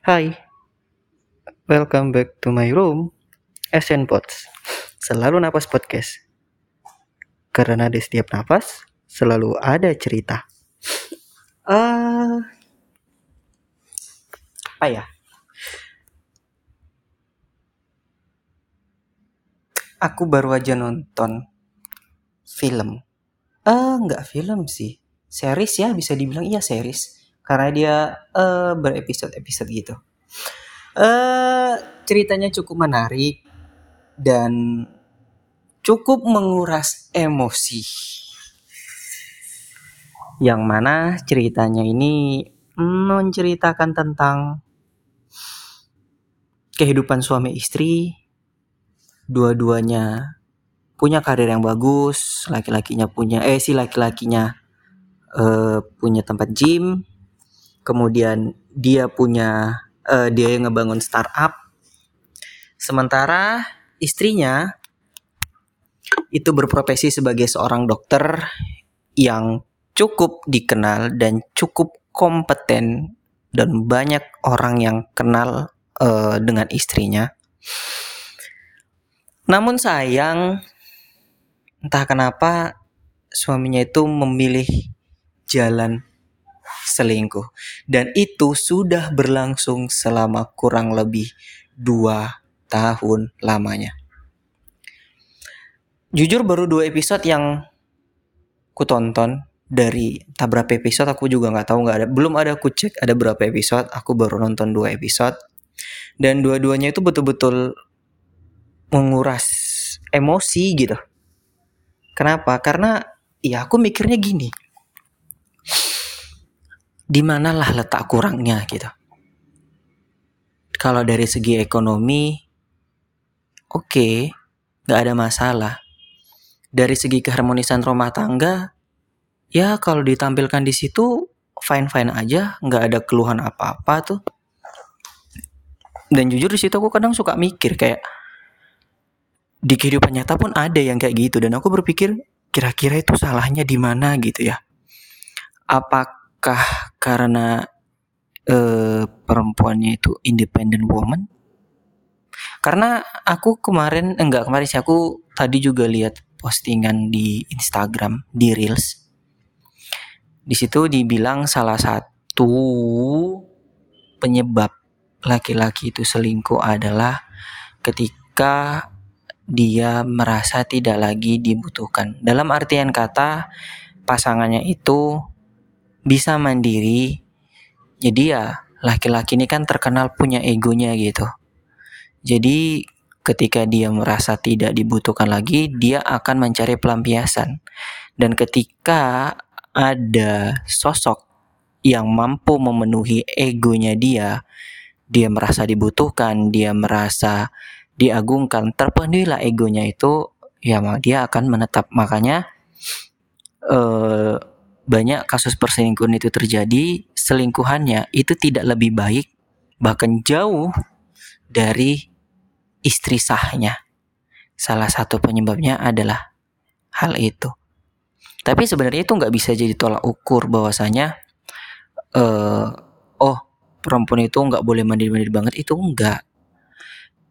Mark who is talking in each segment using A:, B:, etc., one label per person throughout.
A: Hai, welcome back to my room, SN Pods. Selalu napas podcast. Karena di setiap napas selalu ada cerita. Ah, apa ya? Aku baru aja nonton film. Eh, nggak film sih. Series ya, bisa dibilang iya series. Karena dia eh berepisode-episode gitu. Eh, ceritanya cukup menarik dan cukup menguras emosi. Yang mana ceritanya ini menceritakan tentang kehidupan suami istri, dua-duanya punya karir yang bagus, laki-lakinya punya eh si laki-lakinya eh, punya tempat gym, kemudian dia punya eh, dia yang ngebangun startup, sementara istrinya itu berprofesi sebagai seorang dokter yang cukup dikenal dan cukup kompeten dan banyak orang yang kenal eh, dengan istrinya. Namun sayang entah kenapa suaminya itu memilih jalan selingkuh. Dan itu sudah berlangsung selama kurang lebih dua tahun lamanya. Jujur baru dua episode yang ku tonton dari tak berapa episode aku juga nggak tahu nggak ada belum ada aku cek ada berapa episode aku baru nonton dua episode. Dan dua-duanya itu betul-betul menguras emosi gitu. Kenapa? Karena ya aku mikirnya gini di manalah letak kurangnya gitu. Kalau dari segi ekonomi oke okay, nggak ada masalah. Dari segi keharmonisan rumah tangga ya kalau ditampilkan di situ fine fine aja nggak ada keluhan apa apa tuh. Dan jujur di situ aku kadang suka mikir kayak di kehidupan nyata pun ada yang kayak gitu dan aku berpikir kira-kira itu salahnya di mana gitu ya? Apakah karena eh, perempuannya itu independent woman karena aku kemarin enggak kemarin sih aku tadi juga lihat postingan di Instagram di Reels di situ dibilang salah satu penyebab laki-laki itu selingkuh adalah ketika dia merasa tidak lagi dibutuhkan. Dalam artian kata pasangannya itu bisa mandiri. Jadi ya laki-laki ini kan terkenal punya egonya gitu. Jadi ketika dia merasa tidak dibutuhkan lagi, dia akan mencari pelampiasan. Dan ketika ada sosok yang mampu memenuhi egonya dia, dia merasa dibutuhkan, dia merasa diagungkan, terpenuhilah egonya itu, ya dia akan menetap. Makanya eh, banyak kasus perselingkuhan itu terjadi, selingkuhannya itu tidak lebih baik, bahkan jauh dari istri sahnya. Salah satu penyebabnya adalah hal itu. Tapi sebenarnya itu nggak bisa jadi tolak ukur bahwasanya uh, oh perempuan itu nggak boleh mandiri-mandiri banget itu enggak.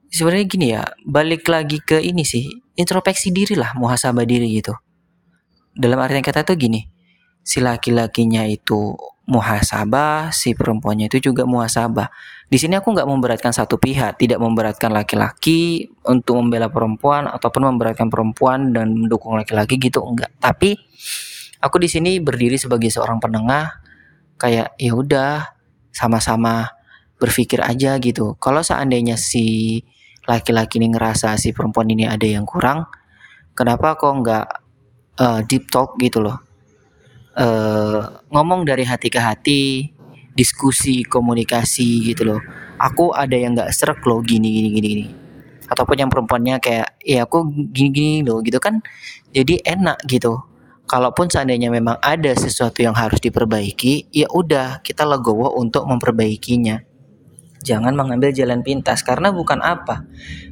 A: Sebenarnya gini ya, balik lagi ke ini sih, introspeksi diri lah, muhasabah diri gitu. Dalam artian kata tuh gini, si laki-lakinya itu muhasabah, si perempuannya itu juga muhasabah. Di sini aku nggak memberatkan satu pihak, tidak memberatkan laki-laki untuk membela perempuan ataupun memberatkan perempuan dan mendukung laki-laki gitu enggak. Tapi aku di sini berdiri sebagai seorang penengah kayak ya udah sama-sama berpikir aja gitu. Kalau seandainya si laki-laki ini ngerasa si perempuan ini ada yang kurang, kenapa kok nggak uh, deep talk gitu loh? Uh, ngomong dari hati ke hati, diskusi, komunikasi gitu loh. Aku ada yang nggak serak loh gini gini gini gini. Ataupun yang perempuannya kayak ya aku gini gini loh gitu kan. Jadi enak gitu. Kalaupun seandainya memang ada sesuatu yang harus diperbaiki, ya udah kita legowo untuk memperbaikinya. Jangan mengambil jalan pintas karena bukan apa.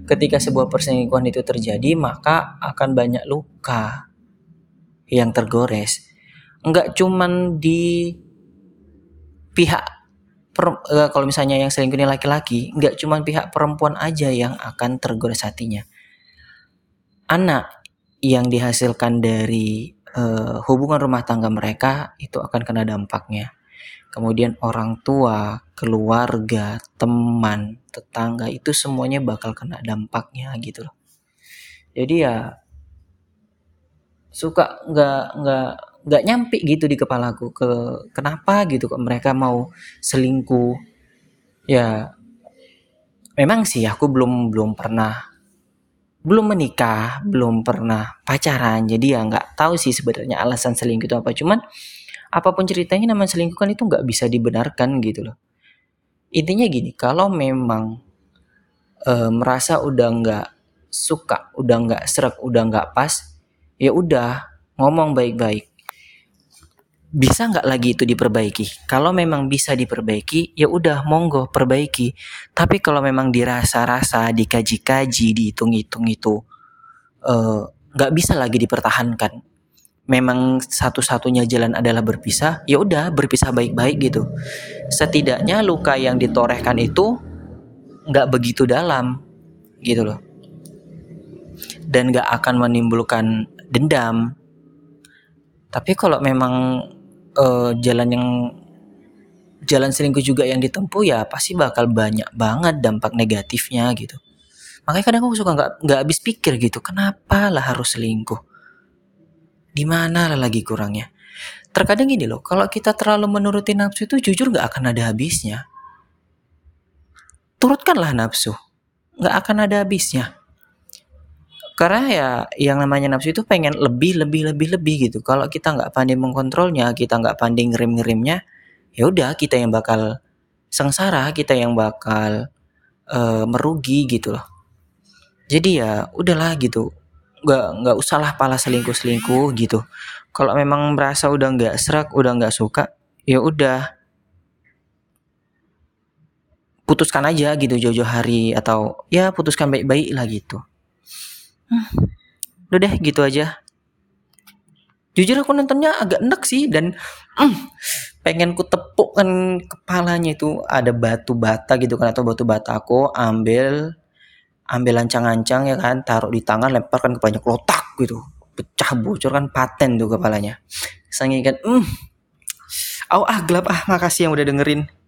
A: Ketika sebuah perselingkuhan itu terjadi, maka akan banyak luka yang tergores. Enggak cuman di pihak per, uh, kalau misalnya yang selingkuh ini laki-laki, nggak cuma pihak perempuan aja yang akan tergores hatinya. Anak yang dihasilkan dari uh, hubungan rumah tangga mereka itu akan kena dampaknya. Kemudian orang tua, keluarga, teman, tetangga itu semuanya bakal kena dampaknya gitu loh. Jadi ya suka nggak nggak nggak nyampe gitu di kepalaku ke kenapa gitu kok mereka mau selingkuh. Ya memang sih aku belum belum pernah belum menikah belum pernah pacaran. Jadi ya nggak tahu sih sebenarnya alasan selingkuh itu apa. Cuman apa pun ceritanya namanya selingkuh kan itu nggak bisa dibenarkan gitu loh. Intinya gini kalau memang e, merasa udah nggak suka udah nggak serak udah nggak pas ya udah ngomong baik-baik bisa nggak lagi itu diperbaiki? Kalau memang bisa diperbaiki, ya udah monggo perbaiki. Tapi kalau memang dirasa-rasa, dikaji-kaji, dihitung-hitung itu eh, nggak uh, bisa lagi dipertahankan. Memang satu-satunya jalan adalah berpisah, ya udah berpisah baik-baik gitu. Setidaknya luka yang ditorehkan itu nggak begitu dalam, gitu loh. Dan nggak akan menimbulkan dendam. Tapi kalau memang uh, jalan yang jalan selingkuh juga yang ditempuh ya pasti bakal banyak banget dampak negatifnya gitu. Makanya kadang aku suka nggak nggak habis pikir gitu, kenapa lah harus selingkuh? Di mana lah lagi kurangnya? Terkadang gini loh, kalau kita terlalu menuruti nafsu itu jujur nggak akan ada habisnya. Turutkanlah nafsu, nggak akan ada habisnya karena ya yang namanya nafsu itu pengen lebih lebih lebih lebih gitu. Kalau kita nggak pandai mengkontrolnya kita nggak pandai ngerim ngerimnya ya udah kita yang bakal sengsara kita yang bakal uh, merugi gitu loh. Jadi ya udahlah gitu. Nggak nggak usahlah pala selingkuh selingkuh gitu. Kalau memang merasa udah nggak serak udah nggak suka ya udah. Putuskan aja gitu jauh-jauh hari atau ya putuskan baik-baik lah gitu Udah deh gitu aja. Jujur aku nontonnya agak enak sih dan mm, pengen ku tepuk kan kepalanya itu. Ada batu bata gitu kan atau batu bata aku ambil ambil lancang-lancang ya kan taruh di tangan lemparkan ke banyak lotak gitu. Pecah bocor kan paten tuh kepalanya. Sangat kan mm, oh ah gelap ah makasih yang udah dengerin